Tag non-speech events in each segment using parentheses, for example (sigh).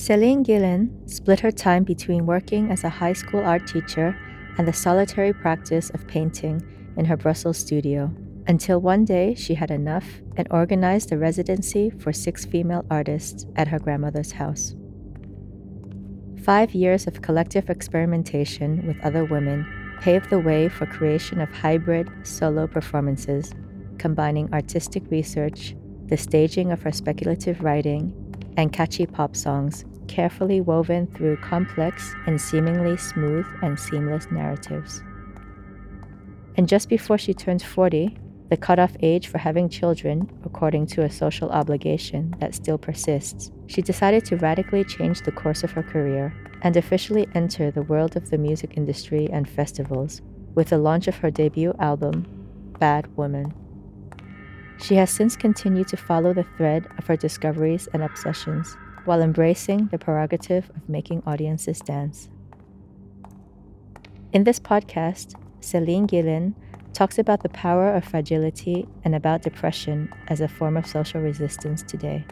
Céline Gillain split her time between working as a high school art teacher and the solitary practice of painting in her Brussels studio, until one day she had enough and organized a residency for six female artists at her grandmother's house. Five years of collective experimentation with other women paved the way for creation of hybrid solo performances combining artistic research, the staging of her speculative writing, and catchy pop songs carefully woven through complex and seemingly smooth and seamless narratives. And just before she turned 40, the cutoff age for having children, according to a social obligation that still persists, she decided to radically change the course of her career and officially enter the world of the music industry and festivals with the launch of her debut album, Bad Woman. She has since continued to follow the thread of her discoveries and obsessions while embracing the prerogative of making audiences dance. In this podcast, Céline Gillain talks about the power of fragility and about depression as a form of social resistance today.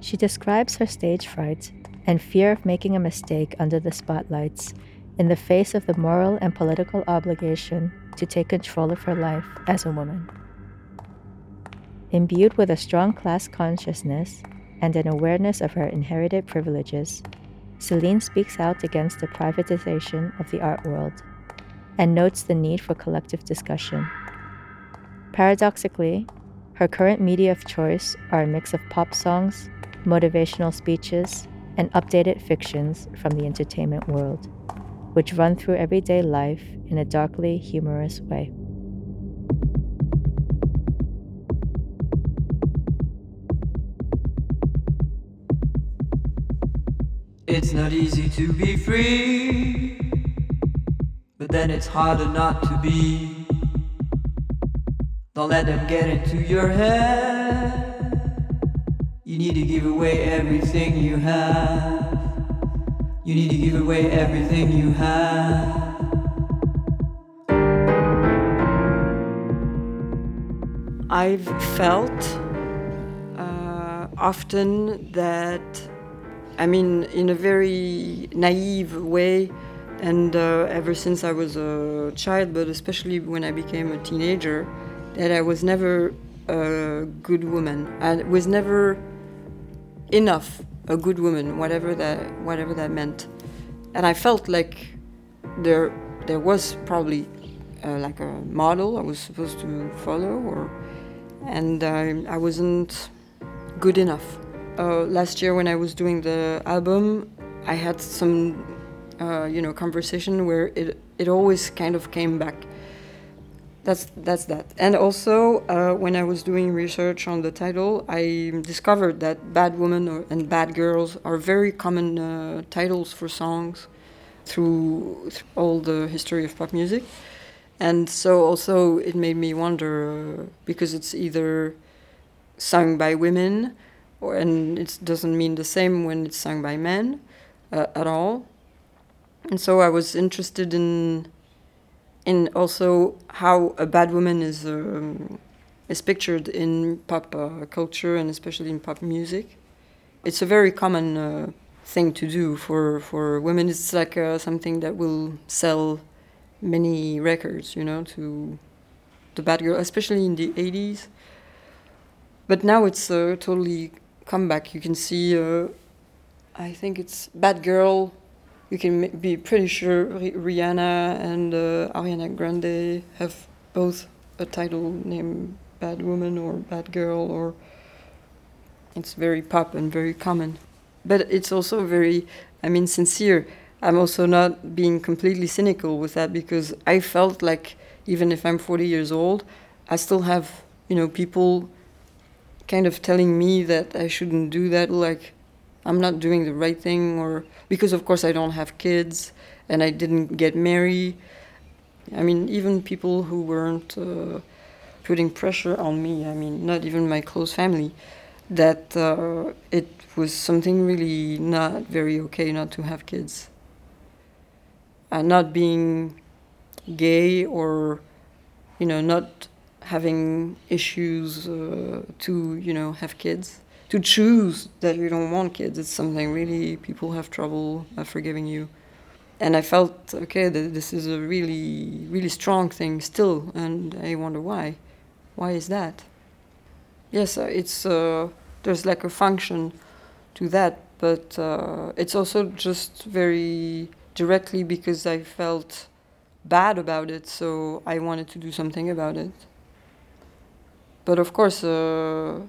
She describes her stage fright and fear of making a mistake under the spotlights in the face of the moral and political obligation to take control of her life as a woman. Imbued with a strong class consciousness and an awareness of her inherited privileges, Céline speaks out against the privatization of the art world and notes the need for collective discussion. Paradoxically, her current media of choice are a mix of pop songs, motivational speeches, and updated fictions from the entertainment world, which run through everyday life in a darkly humorous way. It's not easy to be free, but then it's harder not to be. Don't let them get into your head. You need to give away everything you have. You need to give away everything you have. I've felt uh, often that I mean, in a very naive way, and uh, ever since I was a child, but especially when I became a teenager, that I was never a good woman. I was never enough a good woman, whatever that whatever that meant. And I felt like there there was probably uh, like a model I was supposed to follow, or and I wasn't good enough uh, last year when I was doing the album, I had some, uh, you know, conversation where it it always kind of came back. That's that's that. And also, uh, when I was doing research on the title, I discovered that "Bad Woman" or, and "Bad Girls" are very common uh, titles for songs through, through, all the history of pop music. And so also it made me wonder uh, because it's either sung by women and it doesn't mean the same when it's sung by men uh, at all. And so I was interested in in also how a bad woman is um, is pictured in pop uh, culture and especially in pop music. It's a very common uh, thing to do for for women. It's like uh, something that will sell many records, you know, to the bad girl, especially in the 80s. But now it's uh, totally comeback. You can see, uh, I think it's Bad Girl. You can be pretty sure Rihanna and uh, Ariana Grande have both a title named Bad Woman or Bad Girl, or it's very pop and very common. But it's also very, I mean, sincere. I'm also not being completely cynical with that because I felt like even if I'm 40 years old, I still have, you know, people kind of telling me that I shouldn't do that, like I'm not doing the right thing, or because of course I don't have kids and I didn't get married. I mean, even people who weren't uh, putting pressure on me, I mean, not even my close family, that uh, it was something really not very okay not to have kids. And not being gay or, you know, not having issues uh, to you know have kids to choose that you don't want kids. It's something really people have trouble uh, forgiving you. And I felt okay that this is a really really strong thing still, and I wonder why. Why is that? Yes, uh, it's uh, there's like a function to that, but uh, it's also just very directly because I felt bad about it, so I wanted to do something about it. But of course, uh,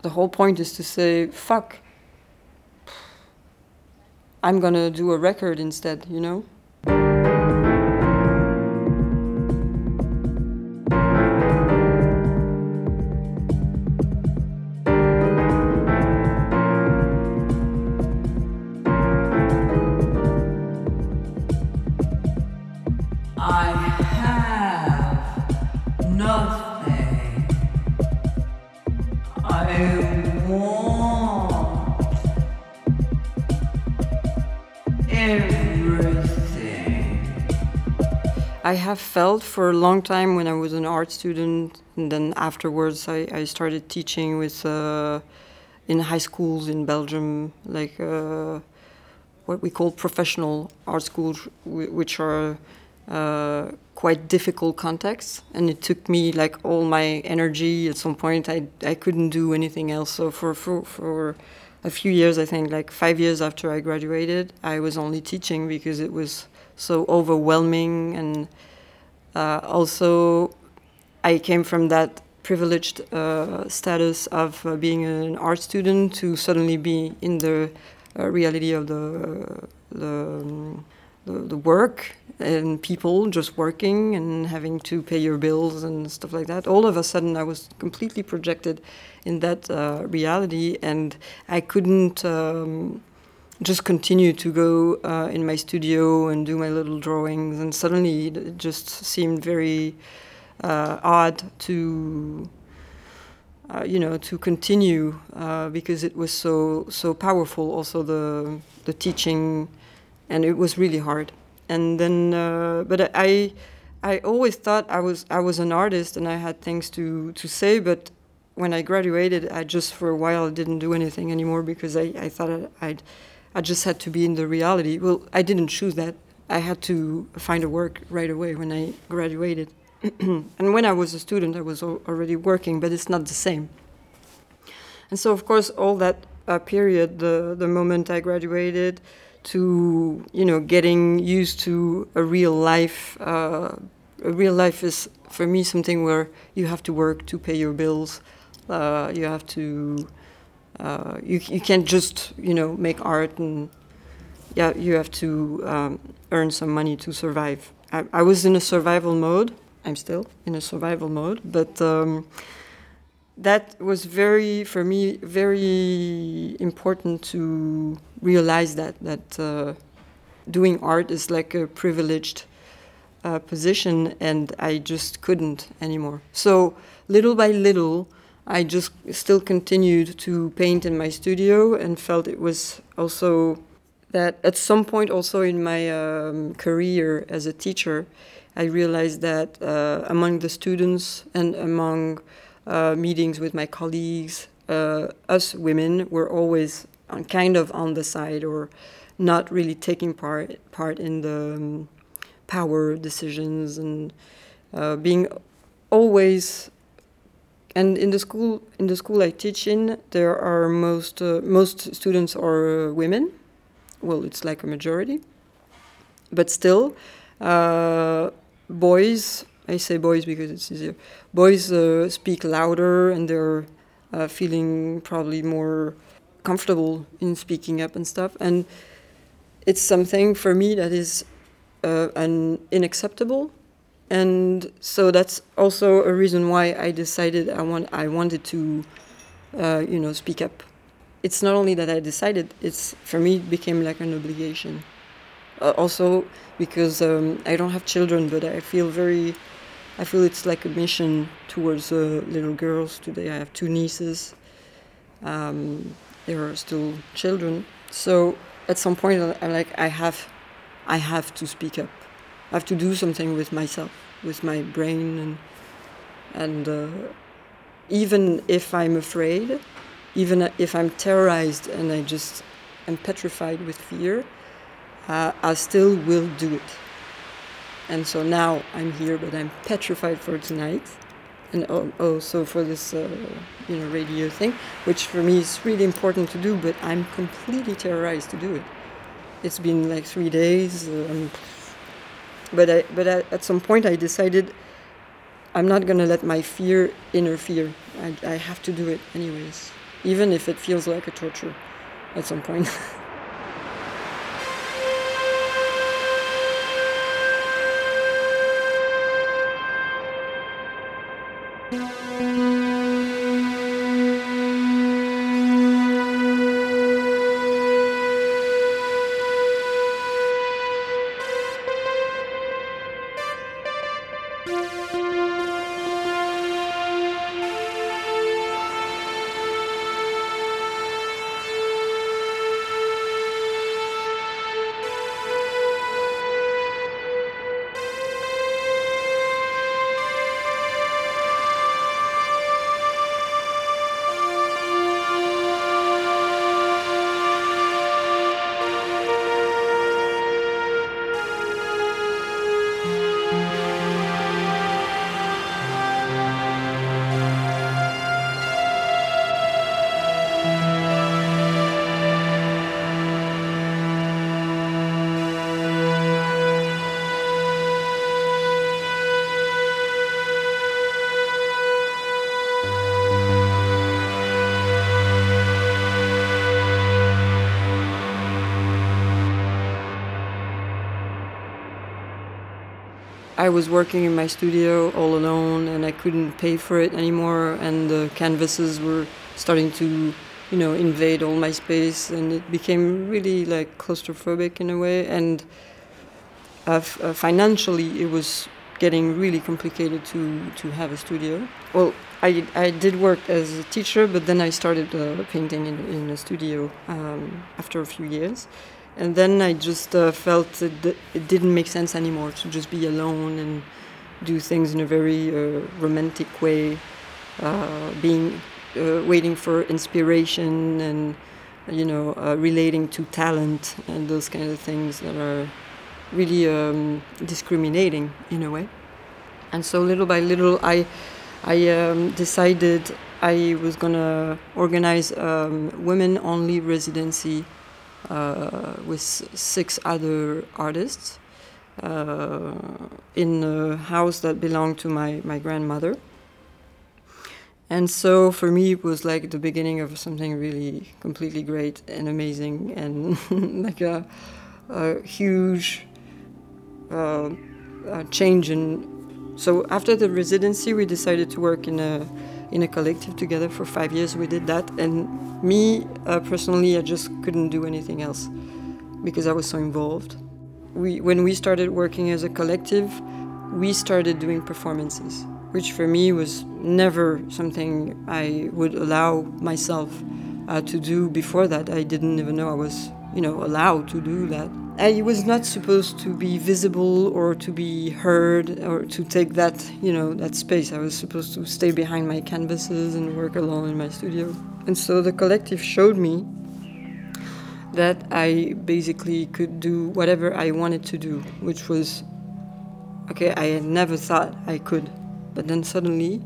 the whole point is to say, fuck, I'm gonna do a record instead, you know? I have nothing. I have felt for a long time when I was an art student, and then afterwards I, I started teaching with uh, in high schools in Belgium, like uh, what we call professional art schools, which are uh, quite difficult contexts. And it took me like all my energy. At some point, I I couldn't do anything else. So for for for a few years, I think like five years after I graduated, I was only teaching because it was so overwhelming and uh, also I came from that privileged uh, status of uh, being an art student to suddenly be in the uh, reality of the the, um, the the work and people just working and having to pay your bills and stuff like that. All of a sudden, I was completely projected in that uh, reality, and I couldn't. Um, just continue to go uh, in my studio and do my little drawings, and suddenly it just seemed very uh, odd to, uh, you know, to continue uh, because it was so so powerful. Also the the teaching, and it was really hard. And then, uh, but I, I always thought I was I was an artist and I had things to to say, but when I graduated, I just for a while didn't do anything anymore because I, I thought I'd, I just had to be in the reality. Well, I didn't choose that. I had to find a work right away when I graduated. (clears throat) and when I was a student, I was already working, but it's not the same. And so, of course, all that uh, period, the the moment I graduated, to you know getting used to a real life. Uh, a real life is for me something where you have to work to pay your bills. Uh, you have to uh, you, you can't just you know make art and yeah you have to um, earn some money to survive I, I was in a survival mode i'm still in a survival mode but um, that was very for me very important to realize that that uh, doing art is like a privileged uh, position and i just couldn't anymore. So little by little I just still continued to paint in my studio and felt it was also that at some point also in my um, career as a teacher, I realized that uh, among the students and among uh, meetings with my colleagues, uh, us women were always on, kind of on the side or not really taking part part in the um, power decisions and uh, being always and in the school in the school I teach in, there are most uh, most students are uh, women. Well, it's like a majority, but still, uh, boys. I say boys because it's easier. Boys uh, speak louder and they're uh, feeling probably more comfortable in speaking up and stuff. And it's something for me that is uh, an unacceptable and so that's also a reason why I decided I want I wanted to, uh, you know, speak up. It's not only that I decided; it's for me it became like an obligation. Uh, also because um, I don't have children, but I feel very, I feel it's like a mission towards uh, little girls. Today I have two nieces. Um, they are still children, so at some point I'm like I have, I have to speak up. I have to do something with myself, with my brain, and and uh, even if I'm afraid, even if I'm terrorized and I just am petrified with fear, uh, I still will do it. And so now I'm here, but I'm petrified for tonight, and also for this, uh, you know, radio thing, which for me is really important to do. But I'm completely terrorized to do it. It's been like three days, um, but I, but I, at some point I decided I'm not gonna let my fear interfere. I, I have to do it anyways, even if it feels like a torture at some point. (laughs) was working in my studio all alone and I couldn't pay for it anymore and the canvases were starting to you know invade all my space and it became really like claustrophobic in a way and uh, uh, financially it was getting really complicated to to have a studio. Well I, I did work as a teacher but then I started uh, painting in, in a studio um, after a few years and then I just uh, felt that it didn't make sense anymore to just be alone and do things in a very uh, romantic way, uh, being uh, waiting for inspiration and you know uh, relating to talent and those kind of things that are really um, discriminating in a way. And so little by little, I I um, decided I was gonna organize um, women-only residency with six other artists uh, in a house that belonged to my, my grandmother. And so for me, it was like the beginning of something really completely great and amazing and (laughs) like a, a huge uh, change in. So after the residency, we decided to work in a in a collective together for five years. We did that, and me uh, personally, I just couldn't do anything else because I was so involved. We, when we started working as a collective, we started doing performances, which for me was never something I would allow myself uh, to do before that. I didn't even know I was, you know, allowed to do that. I was not supposed to be visible or to be heard or to take that, you know, that space. I was supposed to stay behind my canvases and work alone in my studio. And so the collective showed me that I basically could do whatever I wanted to do, which was okay, I had never thought I could. But then suddenly,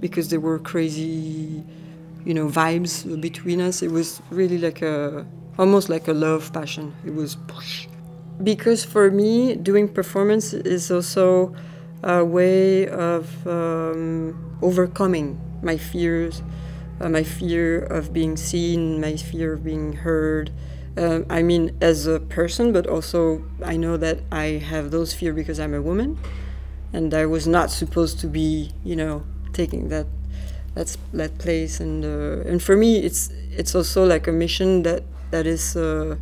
because there were crazy, you know, vibes between us, it was really like a almost like a love passion. It was because for me, doing performance is also a way of um, overcoming my fears, uh, my fear of being seen, my fear of being heard. Uh, I mean, as a person, but also I know that I have those fears because I'm a woman, and I was not supposed to be, you know, taking that that that place. And uh, and for me, it's it's also like a mission that that is uh,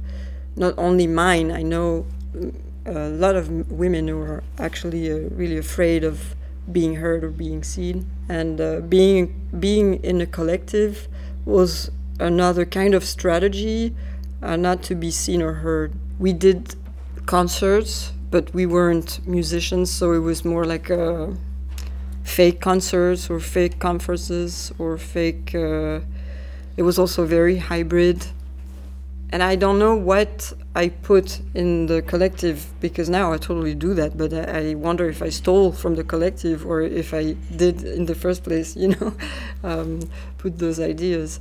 not only mine. I know mm, a lot of women who are actually uh, really afraid of being heard or being seen, and uh, being being in a collective was another kind of strategy, uh, not to be seen or heard. We did concerts, but we weren't musicians, so it was more like a fake concerts or fake conferences or fake uh, it was also very hybrid. And I don't know what I put in the collective because now I totally do that, but I, I wonder if I stole from the collective or if I did in the first place, (laughs) you know, um, put those ideas.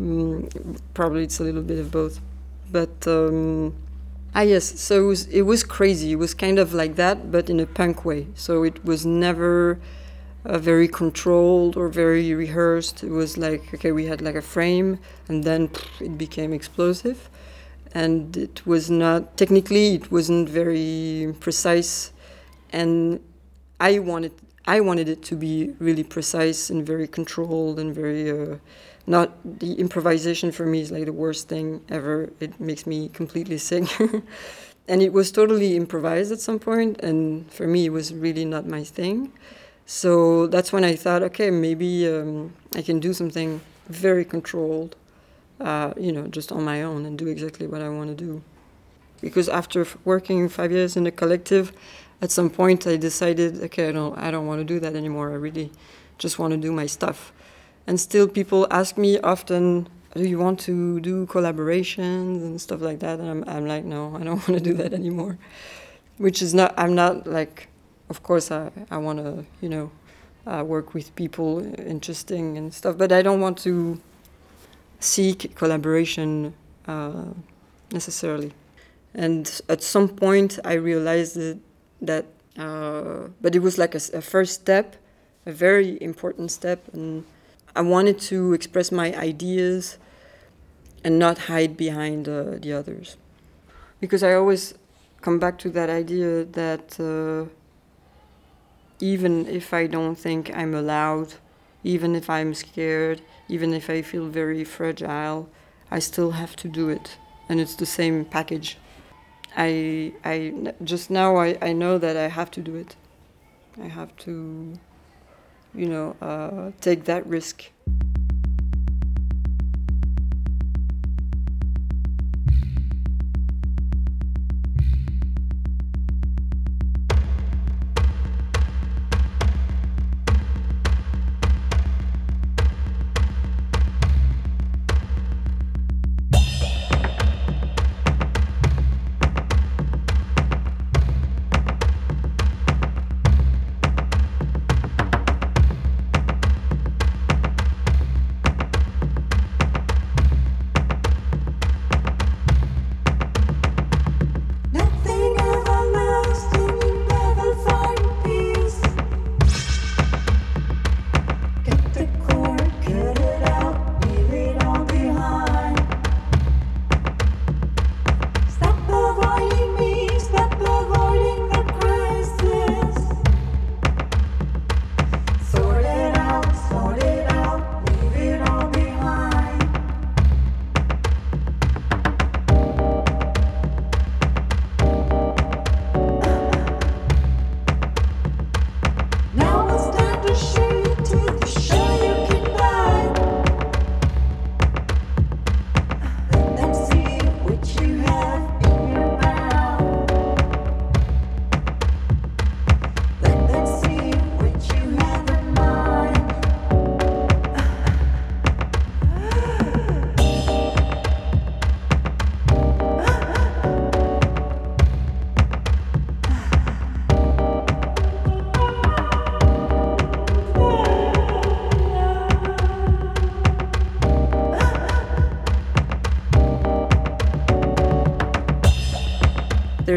Mm, probably it's a little bit of both. But um, ah yes, so it was, it was crazy. It was kind of like that, but in a punk way. So it was never uh, very controlled or very rehearsed. It was like okay, we had like a frame, and then pff, it became explosive, and it was not technically it wasn't very precise, and I wanted I wanted it to be really precise and very controlled and very. Uh, not the improvisation for me is like the worst thing ever. It makes me completely (laughs) sick. and it was totally improvised at some point, and for me, it was really not my thing. So that's when I thought, okay, maybe um, I can do something very controlled, uh, you know, just on my own and do exactly what I want to do. Because after working five years in a collective, at some point I decided, okay, I don't, I don't want to do that anymore. I really just want to do my stuff. And still, people ask me often, do you want to do collaborations and stuff like that? And I'm, I'm like, no, I don't (laughs) want to do that anymore. Which is not, I'm not like of course I, I want to you know uh, work with people interesting and stuff but I don't want to seek collaboration uh, necessarily. And at some point I realized that, that uh, but it was like a, a, first step a very important step and I wanted to express my ideas and not hide behind uh, the others. Because I always come back to that idea that uh, even if I don't think I'm allowed, even if I'm scared, even if I feel very fragile, I still have to do it. And it's the same package. I, I just now I, I know that I have to do it. I have to, you know, uh, take that risk.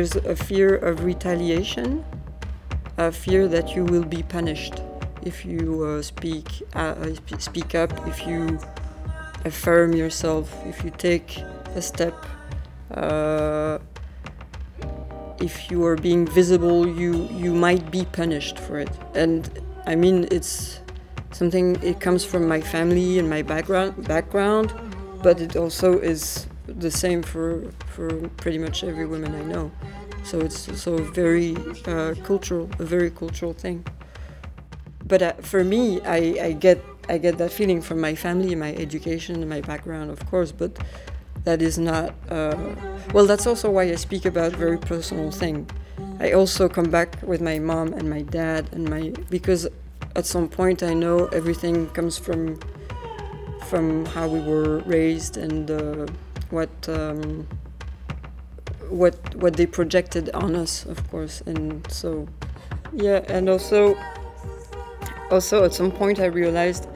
There's a fear of retaliation, a fear that you will be punished if you uh, speak uh, speak up, if you affirm yourself, if you take a step. Uh, if you are being visible, you you might be punished for it. And I mean, it's something. It comes from my family and my background background, but it also is the same for for pretty much every woman I know. So it's also very uh, cultural, a very cultural thing. But uh, for me, I, I get I get that feeling from my family, my education, my background, of course. But that is not uh, well. That's also why I speak about very personal thing. I also come back with my mom and my dad and my because at some point I know everything comes from from how we were raised and uh, what um, what what they projected on us, of course. And so, yeah, and also also at some point I realized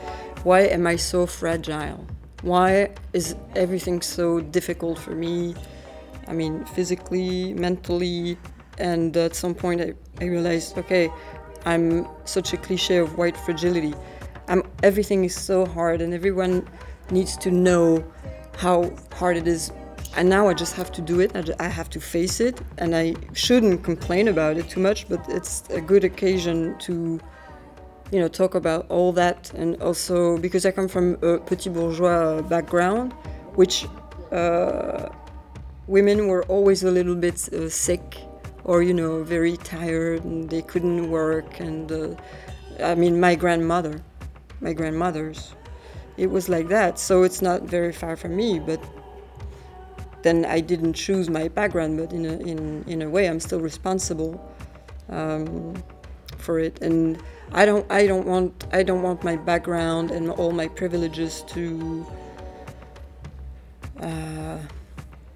why am I so fragile? Why is everything so difficult for me? I mean, physically, mentally, and at some point I, I realized, okay, I'm such a cliche of white fragility. I'm, everything is so hard, and everyone needs to know how hard it is. And now I just have to do it. I, ju- I have to face it, and I shouldn't complain about it too much. But it's a good occasion to, you know, talk about all that, and also because I come from a petit bourgeois background, which uh, women were always a little bit uh, sick or you know very tired and they couldn't work and uh, i mean my grandmother my grandmother's it was like that so it's not very far from me but then i didn't choose my background but in a, in, in a way i'm still responsible um, for it and i don't i don't want i don't want my background and all my privileges to uh,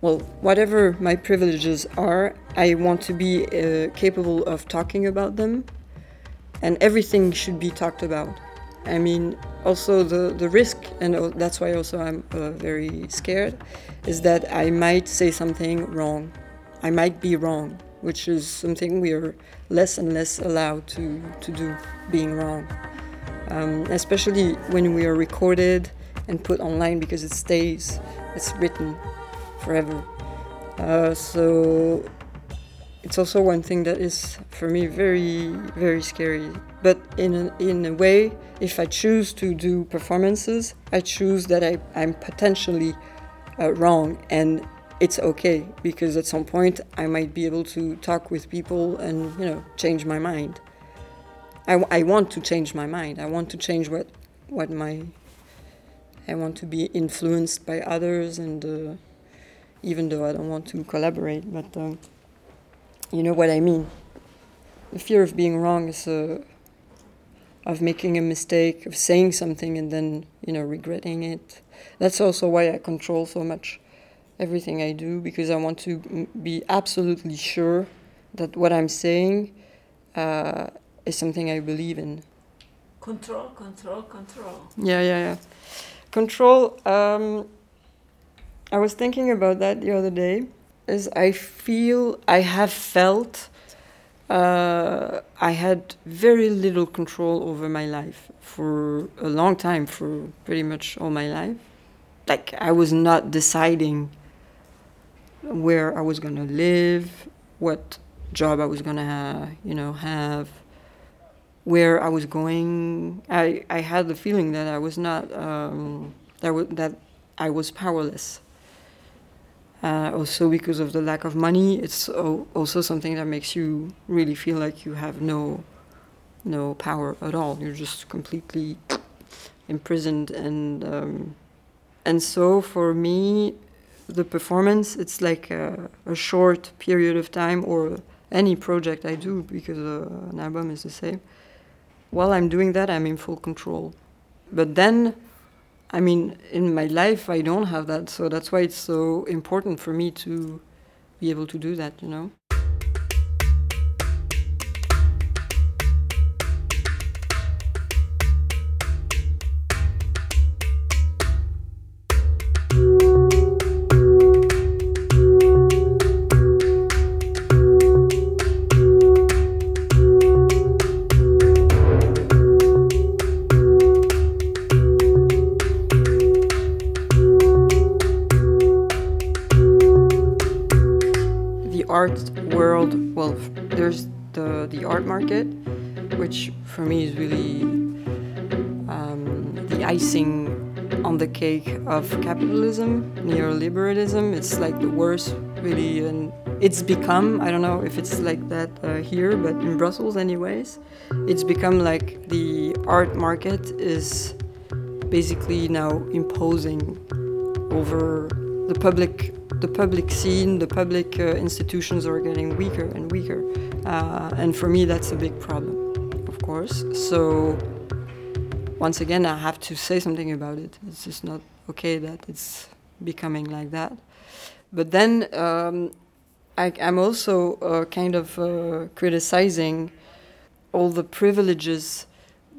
well, whatever my privileges are, I want to be uh, capable of talking about them, and everything should be talked about. I mean, also the, the risk, and that's why also I'm uh, very scared, is that I might say something wrong. I might be wrong, which is something we are less and less allowed to, to do, being wrong. Um, especially when we are recorded and put online because it stays, it's written forever. Uh, so it's also one thing that is for me very very scary. But in a, in a way, if I choose to do performances, I choose that I, I'm potentially uh, wrong and it's okay because at some point I might be able to talk with people and you know change my mind. I, I want to change my mind. I want to change what what my I want to be influenced by others and. Uh, even though I don't want to collaborate, but um, you know what I mean. The fear of being wrong is uh, of making a mistake, of saying something and then you know regretting it. That's also why I control so much everything I do because I want to m- be absolutely sure that what I'm saying uh, is something I believe in. Control, control, control. Yeah, yeah, yeah. Control. Um, I was thinking about that the other day. Is I feel I have felt uh, I had very little control over my life for a long time, for pretty much all my life. Like I was not deciding where I was gonna live, what job I was gonna, you know, have where I was going. I, I had the feeling that I was not um, that w- that I was powerless. Uh, also because of the lack of money, it's al- also something that makes you really feel like you have no no power at all. You're just completely (tsk) imprisoned and um, and so for me, the performance it's like a, a short period of time or any project I do because uh, an album is the same while I'm doing that, I'm in full control. But then, I mean, in my life, I don't have that. So that's why it's so important for me to be able to do that, you know? Art world well there's the the art market which for me is really um, the icing on the cake of capitalism neoliberalism. It's like the worst really and it's become i don't know if it's like that uh, here but in brussels anyways it's become like the art market is basically now imposing over the public the public scene the public uh, institutions are getting weaker and weaker uh, and for me that's a big problem of course so once again, I have to say something about it. It's just not okay that it's becoming like that. But then um, I, am also uh, kind of uh, criticizing all the privileges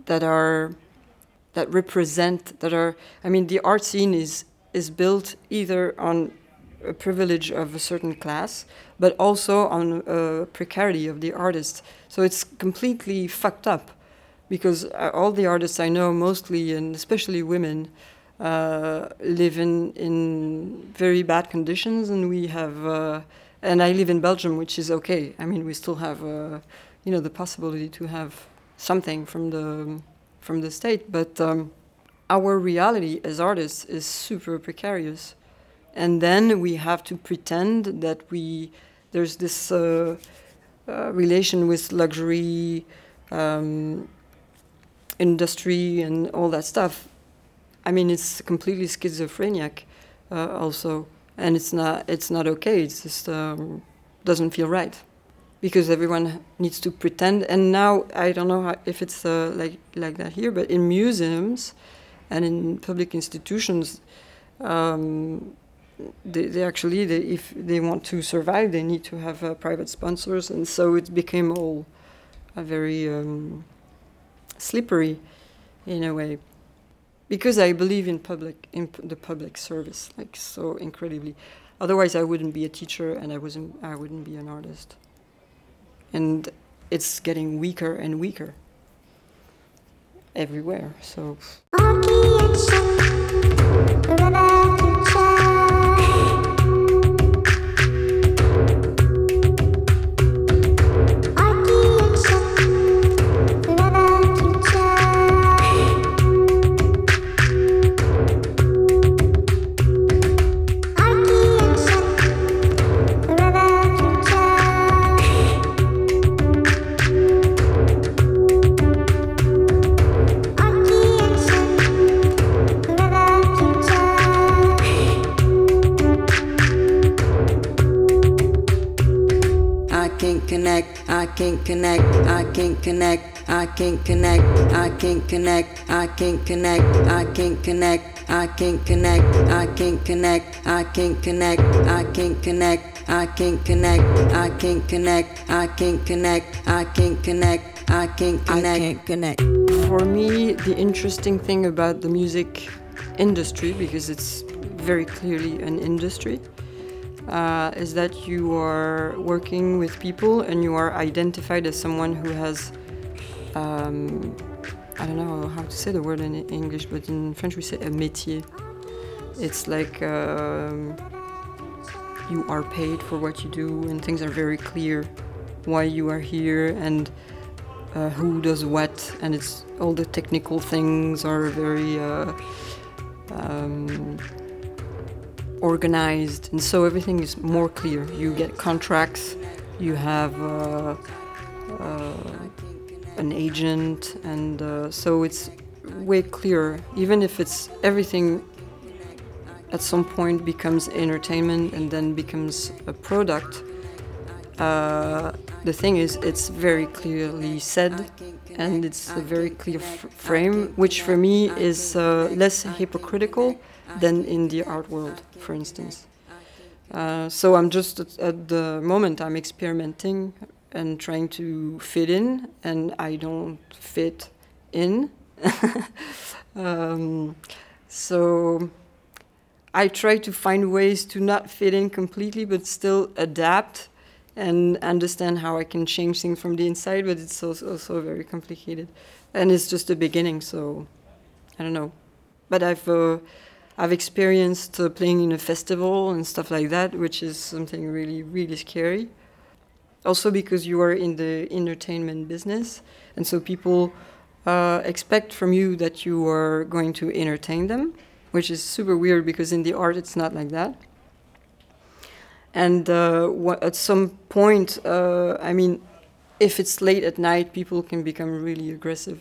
that are that represent that are. I mean, the art scene is is built either on privilege of a certain class, but also on a precarity of the artist. So it's completely fucked up because uh, all the artists I know, mostly and especially women, uh, live in, in very bad conditions, and we have. Uh, and I live in Belgium, which is okay. I mean, we still have, uh, you know, the possibility to have something from the from the state, but um, our reality as artists is super precarious, and then we have to pretend that we there's this uh, uh, relation with luxury. Um, industry and all that stuff I mean, it's completely schizophrenic, uh, also, and it's not it's not okay. It's just um, doesn't feel right because everyone needs to pretend. And now I don't know how, if it's uh, like like that here, but in museums and in public institutions. Um, they, they, actually they, if they want to survive they need to have uh, private sponsors and so it became all a very um, slippery in a way because I believe in public in the public service like so incredibly. Otherwise, I wouldn't be a teacher, and I wasn't. I wouldn't be an artist. And it's getting weaker and weaker everywhere. So. Can't connect, I can't connect, I can't connect, I can't connect, I can't connect, I can't connect, I can't connect, I can't connect, I can't connect, I can't connect, I can't connect, I can't connect, I can't connect, I can't connect, I can't connect, I can't connect. For me, the interesting thing about the music industry, because it's very clearly an industry, uh, is that you are working with people and you are identified as someone who has, um, I don't know how to say the word in English, but in French we say a métier. It's like um, you are paid for what you do and things are very clear why you are here and uh, who does what and it's all the technical things are very uh, um, organized, and so everything is more clear. You get contracts, you have uh, uh, an agent, and uh, so it's way clearer. Even if it's everything at some point becomes entertainment and then becomes a product. Uh, the thing is, it's very clearly said, and it's a very clear frame, which for me is uh, less hypocritical than in the art world, for instance. Uh, so I'm just at, at, the moment I'm experimenting and trying to fit in, and I don't fit in. (laughs) um, so I try to find ways to not fit in completely, but still adapt and understand how I can change things from the inside. But it's also, also very complicated, and it's just the beginning. So I don't know, but I've. Uh, I've experienced uh, playing in a festival and stuff like that, which is something really, really scary. Also, because you are in the entertainment business, and so people uh, expect from you that you are going to entertain them, which is super weird because in the art it's not like that. And uh, at some point, uh, I mean, if it's late at night, people can become really aggressive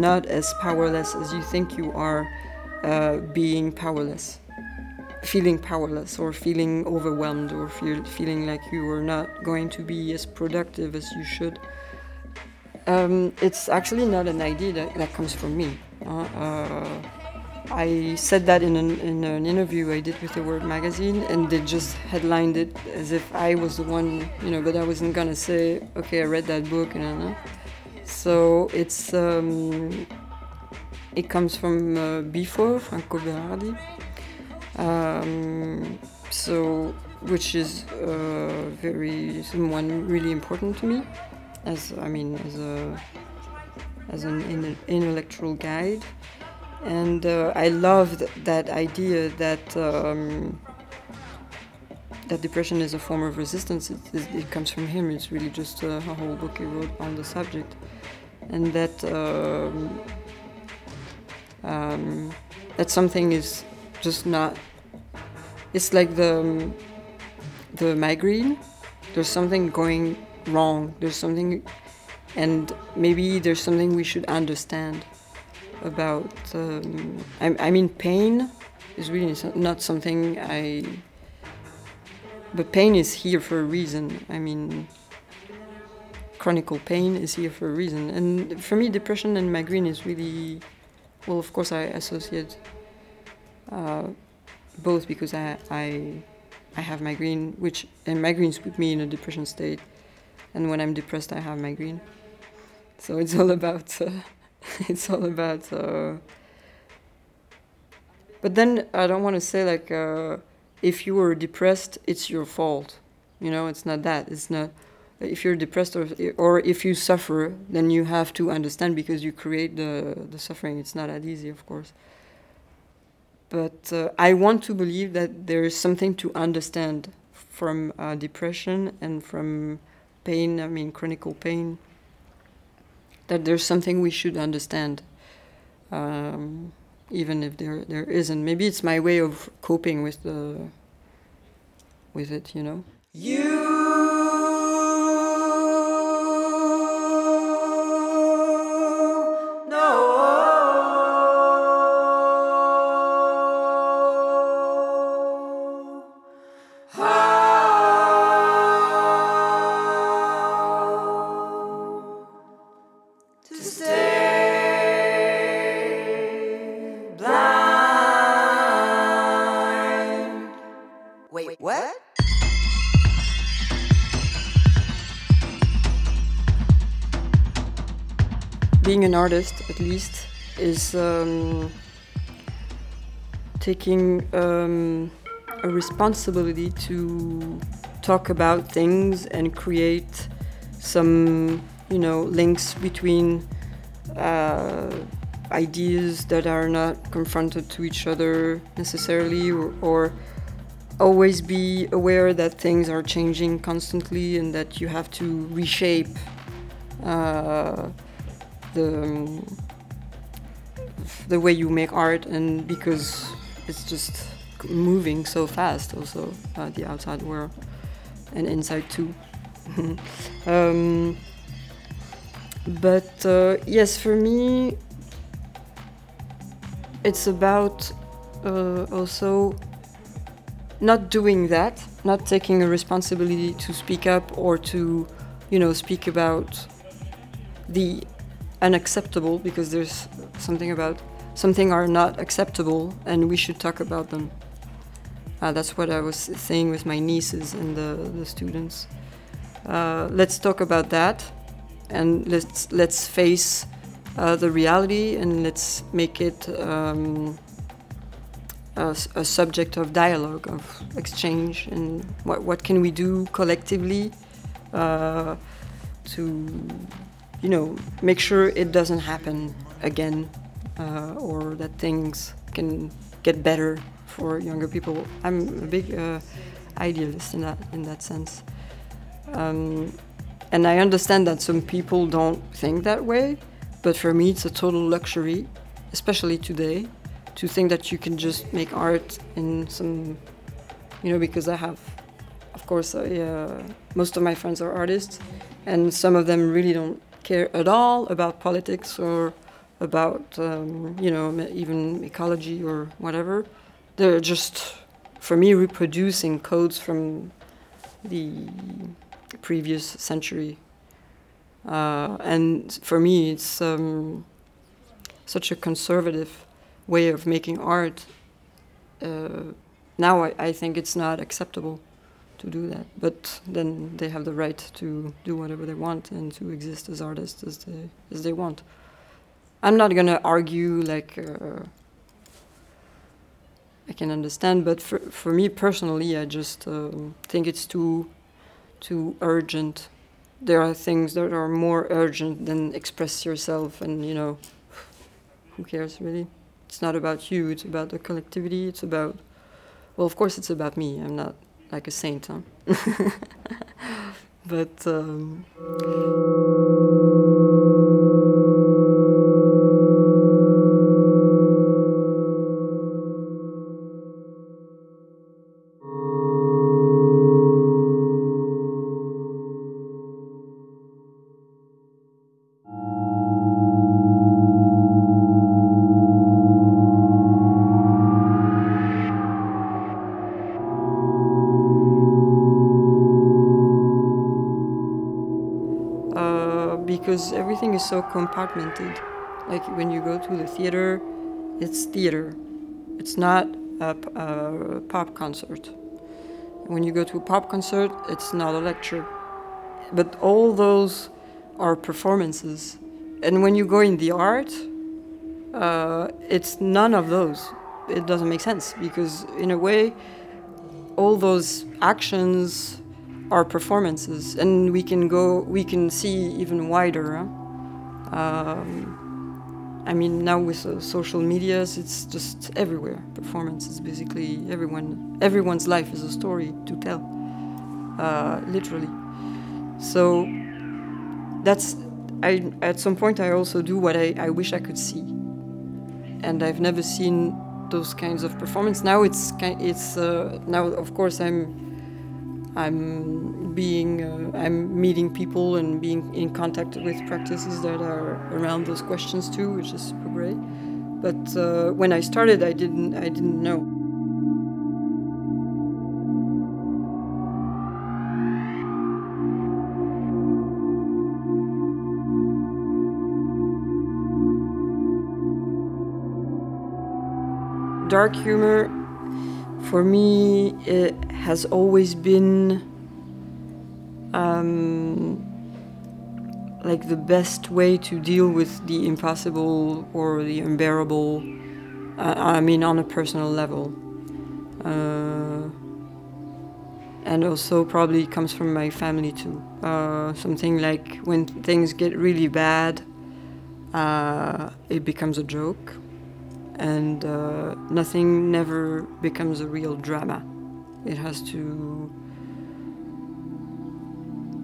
not as powerless as you think you are uh, being powerless feeling powerless or feeling overwhelmed or feel, feeling like you are not going to be as productive as you should um, it's actually not an idea that, that comes from me uh, uh, I said that in an, in an interview I did with the Word magazine, and they just headlined it as if I was the one, you know, but I wasn't gonna say, okay, I read that book, and you know. So it's um, it comes from uh, Bifo, Franco Berardi. Um, so which is uh, very someone really important to me, as I mean as a as an in, intellectual guide, and uh, I loved that idea that. Um, that depression is a form of resistance. It, it, it, comes from him. It's really just a, a whole book he wrote on the subject and that um, um, that something is just not. It's like the the migraine. There's something going wrong. There's something, and maybe there's something we should understand about. Um, I, I mean, pain is really not something I. But pain is here for a reason. I mean, chronic pain is here for a reason. And for me, depression and migraine is really, well, of course, I associate uh, both because I, I, I have migraine, which and migraines put me in a depression state, and when I'm depressed, I have migraine. So it's all about, (laughs) uh, it's all about. Uh, but then I don't want to say like, uh, if you were depressed, it's your fault. You know, it's not that. It's not if you're depressed or, or if you suffer, then you have to understand because you create the, the suffering. It's not that easy, of course. But uh, I want to believe that there is something to understand from uh, depression and from pain, I mean, chronic pain, that there's something we should understand. Um, even if there there isn't. Maybe it's my way of coping with the with it, you know. You being an artist, at least, is um, taking um, a responsibility to talk about things and create some, you know, links between uh, ideas that are not confronted to each other necessarily, or, or always be aware that things are changing constantly and that you have to reshape. Uh, the the way you make art and because it's just moving so fast also uh, the outside world and inside too (laughs) um, but uh, yes for me it's about uh, also not doing that not taking a responsibility to speak up or to you know speak about the unacceptable because there's something about something are not acceptable and we should talk about them. Uh, that's what I was saying with my nieces and the, the students. Uh, let's talk about that and let's let's face uh, the reality and let's make it um, a, a subject of dialogue, of exchange, and what, what can we do collectively uh, to, you know, make sure it doesn't happen again, uh, or that things can get better for younger people. I'm a big uh, idealist in that in that sense, um, and I understand that some people don't think that way, but for me, it's a total luxury, especially today to think that you can just make art in some, you know, because I have, of course, I, uh, most of my friends are artists, and some of them really don't care at all about politics or about, um, you know, even ecology or whatever. They're just, for me, reproducing codes from the previous century. Uh, and for me, it's um, such a conservative way of making art, uh, now I, I think it's not acceptable to do that. But then they have the right to do whatever they want and to exist as artists as they as they want. I'm not gonna argue like uh, I can understand, but for for me personally, I just um, think it's too too urgent. There are things that are more urgent than express yourself, and you know, who cares really? It's not about you, it's about the collectivity, it's about, well, of course, it's about me. I'm not like a saint, huh? (laughs) but. Um, so compartmented. Like when you go to the theater, it's theater. It's not a, a pop concert. When you go to a pop concert, it's not a lecture. But all those are performances. And when you go in the art, uh, it's none of those. It doesn't make sense because, in a way, all those actions are performances, and we can go, we can see even wider. Huh? Um, I mean, now with uh, social medias, it's just everywhere. Performance is basically, everyone, everyone's life is a story to tell, uh, literally. So that's, I at some point I also do what I, I wish I could see, and I've never seen those kinds of performance. Now it's it's uh, now of course I'm I'm being, uh, I'm meeting people and being in contact with practices that are around those questions too, which is super great. But uh, when I started, I didn't, I didn't know. Dark humor for me, it has always been um, like the best way to deal with the impossible or the unbearable. Uh, I mean, on a personal level. Uh, and also probably comes from my family too. Uh, something like when things get really bad, uh, it becomes a joke and uh, nothing never becomes a real drama. It has to.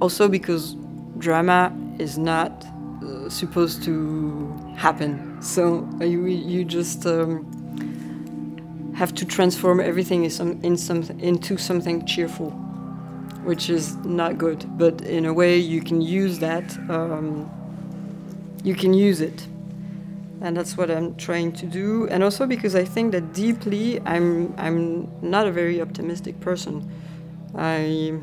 Also, because drama is not uh, supposed to happen, so you you just um, have to transform everything in some, in some, into something cheerful, which is not good. But in a way, you can use that. Um, you can use it and that's what I'm trying to do. And also because I think that deeply, I'm I'm not a very optimistic person. I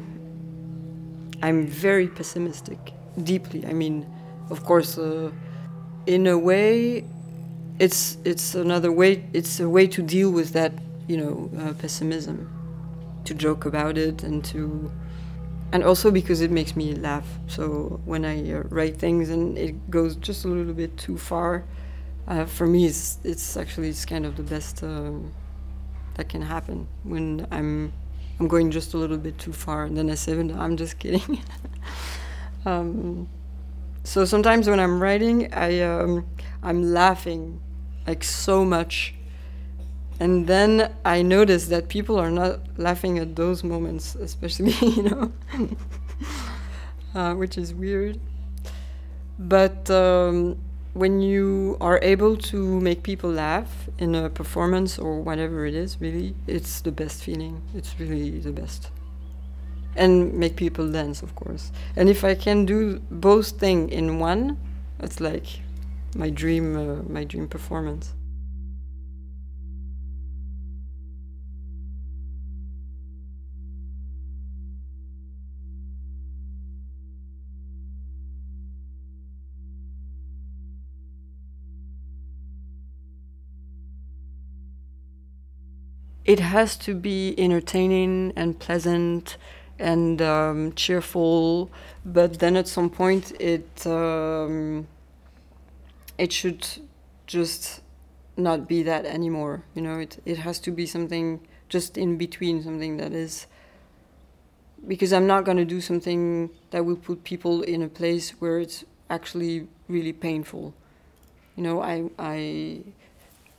I'm very pessimistic, deeply. I mean, of course, uh, in a way, it's it's another way. It's a way to deal with that, you know, uh, pessimism, to joke about it and to. And also because it makes me laugh. So when I uh, write things and it goes just a little bit too far, uh, for me, it's it's actually it's kind of the best um, that can happen when I'm I'm going just a little bit too far, and then I say, no, I'm just kidding. (laughs) um, so sometimes when I'm writing, I um, I'm laughing like so much, and then I notice that people are not laughing at those moments, especially (laughs) you know, (laughs) uh, which is weird. But um, when you are able to make people laugh in a performance or whatever it is, really, it's the best feeling. It's really the best. And make people dance, of course. And if I can do both things in one, it's like my dream, uh, my dream performance. It has to be entertaining and pleasant and um, cheerful, but then at some point it um, it should just not be that anymore. You know, it it has to be something just in between, something that is because I'm not going to do something that will put people in a place where it's actually really painful. You know, I I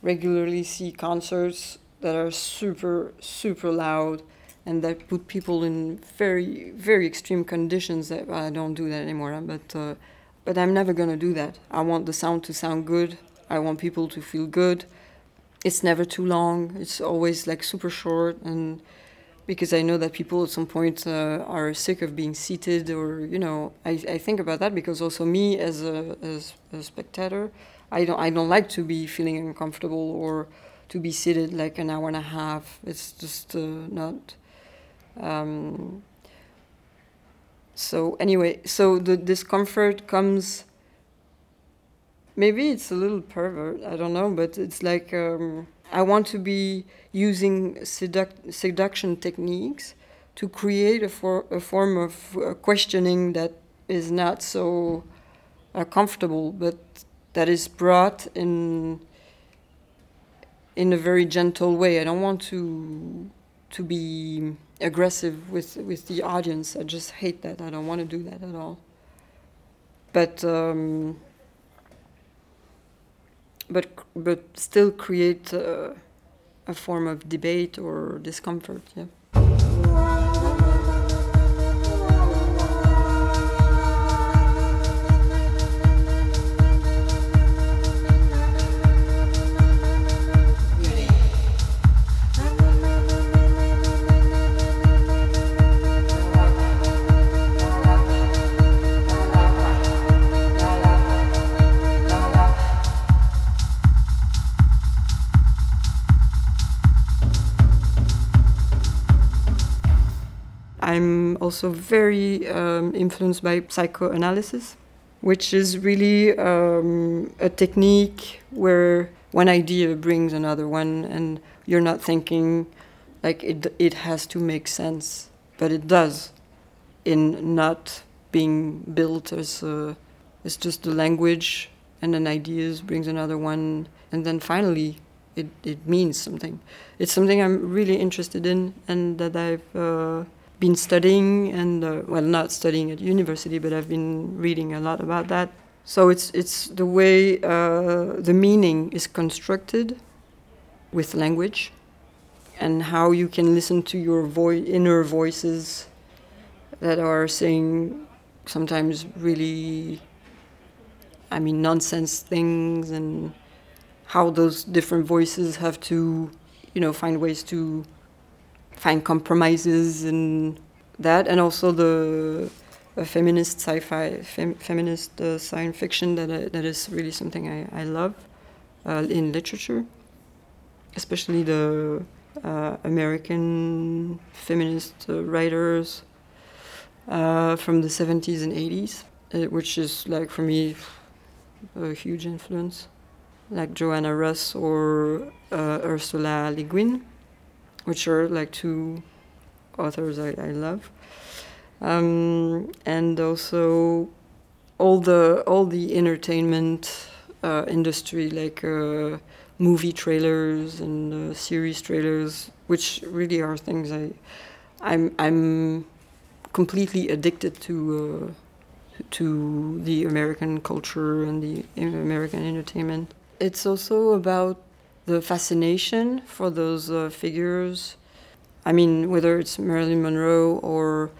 regularly see concerts that are super super loud and that put people in very very extreme conditions that I don't do that anymore but uh, but I'm never going to do that. I want the sound to sound good. I want people to feel good. It's never too long. It's always like super short and because I know that people at some point uh, are sick of being seated or you know I, I think about that because also me as a, as a spectator I don't I don't like to be feeling uncomfortable or to be seated like an hour and a half. It's just uh, not. Um, so anyway, so the discomfort comes. Maybe it's a little pervert. I don't know, but it's like um, I want to be using seduc- seduction techniques to create a, for- a form of uh, questioning that is not so uh, comfortable, but that is brought in in a very gentle way. I don't want to to be aggressive with with the audience. I just hate that. I don't want to do that at all. But um, but but still create uh, a form of debate or discomfort. Yeah. Also very um, influenced by psychoanalysis, which is really um, a technique where one idea brings another one, and you're not thinking like it, it has to make sense, but it does in not being built as a, it's just the language and then ideas brings another one, and then finally it, it means something. It's something I'm really interested in and that I've uh, been studying and uh, well not studying at university but i've been reading a lot about that. So it's it's the way uh, the meaning is constructed with language and how you can listen to your inner voices that are saying sometimes really i mean nonsense things and how those different voices have to you know find ways to find compromises in that, and also the feminist sci-fi, fem, feminist uh, science fiction that uh, that is really something I, I love uh, in literature, especially the uh, American feminist uh, writers uh, from the 70s and 80s, which is like for me a huge influence, like Joanna Russ or Ursula Le Guin which are like two authors I, I love. Um, and also all the all the entertainment uh, industry like uh, movie trailers and uh, series trailers, which really are things I, I'm I'm completely addicted to uh, to the American culture and the American entertainment. It's also about the fascination for those uh, figures. I mean, whether it's Marilyn Monroe or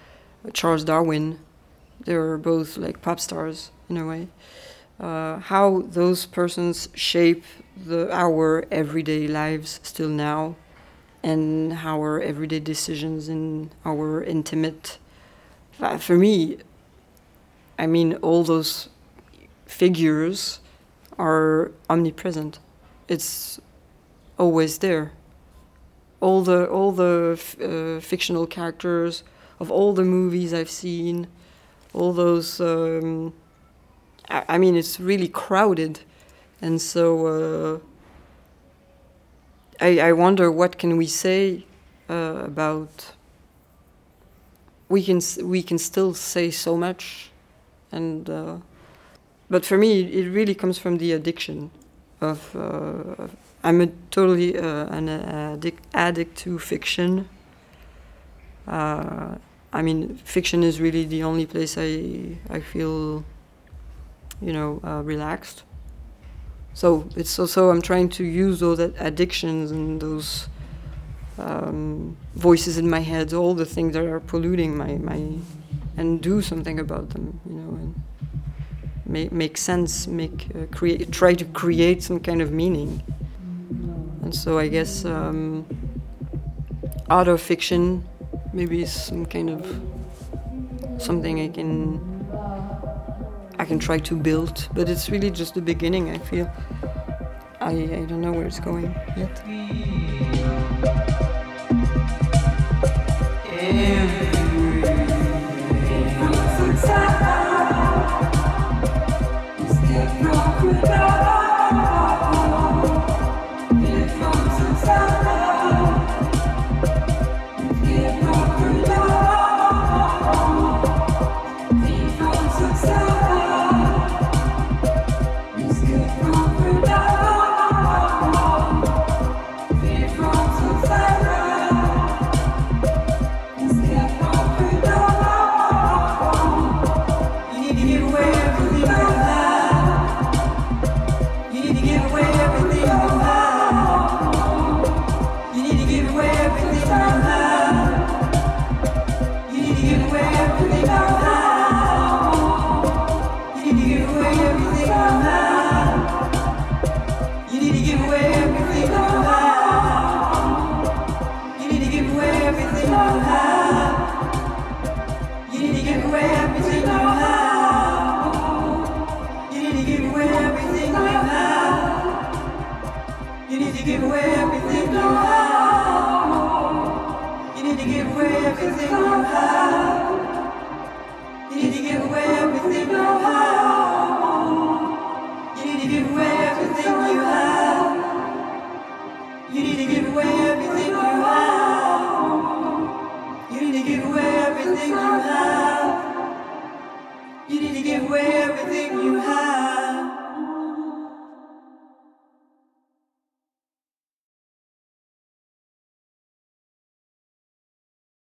Charles Darwin, they're both like pop stars in a way. Uh, how those persons shape the, our everyday lives still now, and how our everyday decisions in our intimate. For me, I mean, all those figures are omnipresent. It's always there. All the all the uh, fictional characters of all the movies I've seen, all those. Um, I, mean, it's really crowded, and so uh, I, I wonder what can we say uh, about. We can we can still say so much, and uh, but for me, it really comes from the addiction of. Uh, I'm a totally uh, an addict, addict to fiction. Uh, I mean, fiction is really the only place I I feel, you know, uh, relaxed. So it's also I'm trying to use those addictions and those um, voices in my head, all the things that are polluting my my, and do something about them, you know, and make make sense, make uh, create, try to create some kind of meaning. And so I guess um, art or fiction maybe is some kind of something I can I can try to build, but it's really just the beginning. I feel I I don't know where it's going yet. everything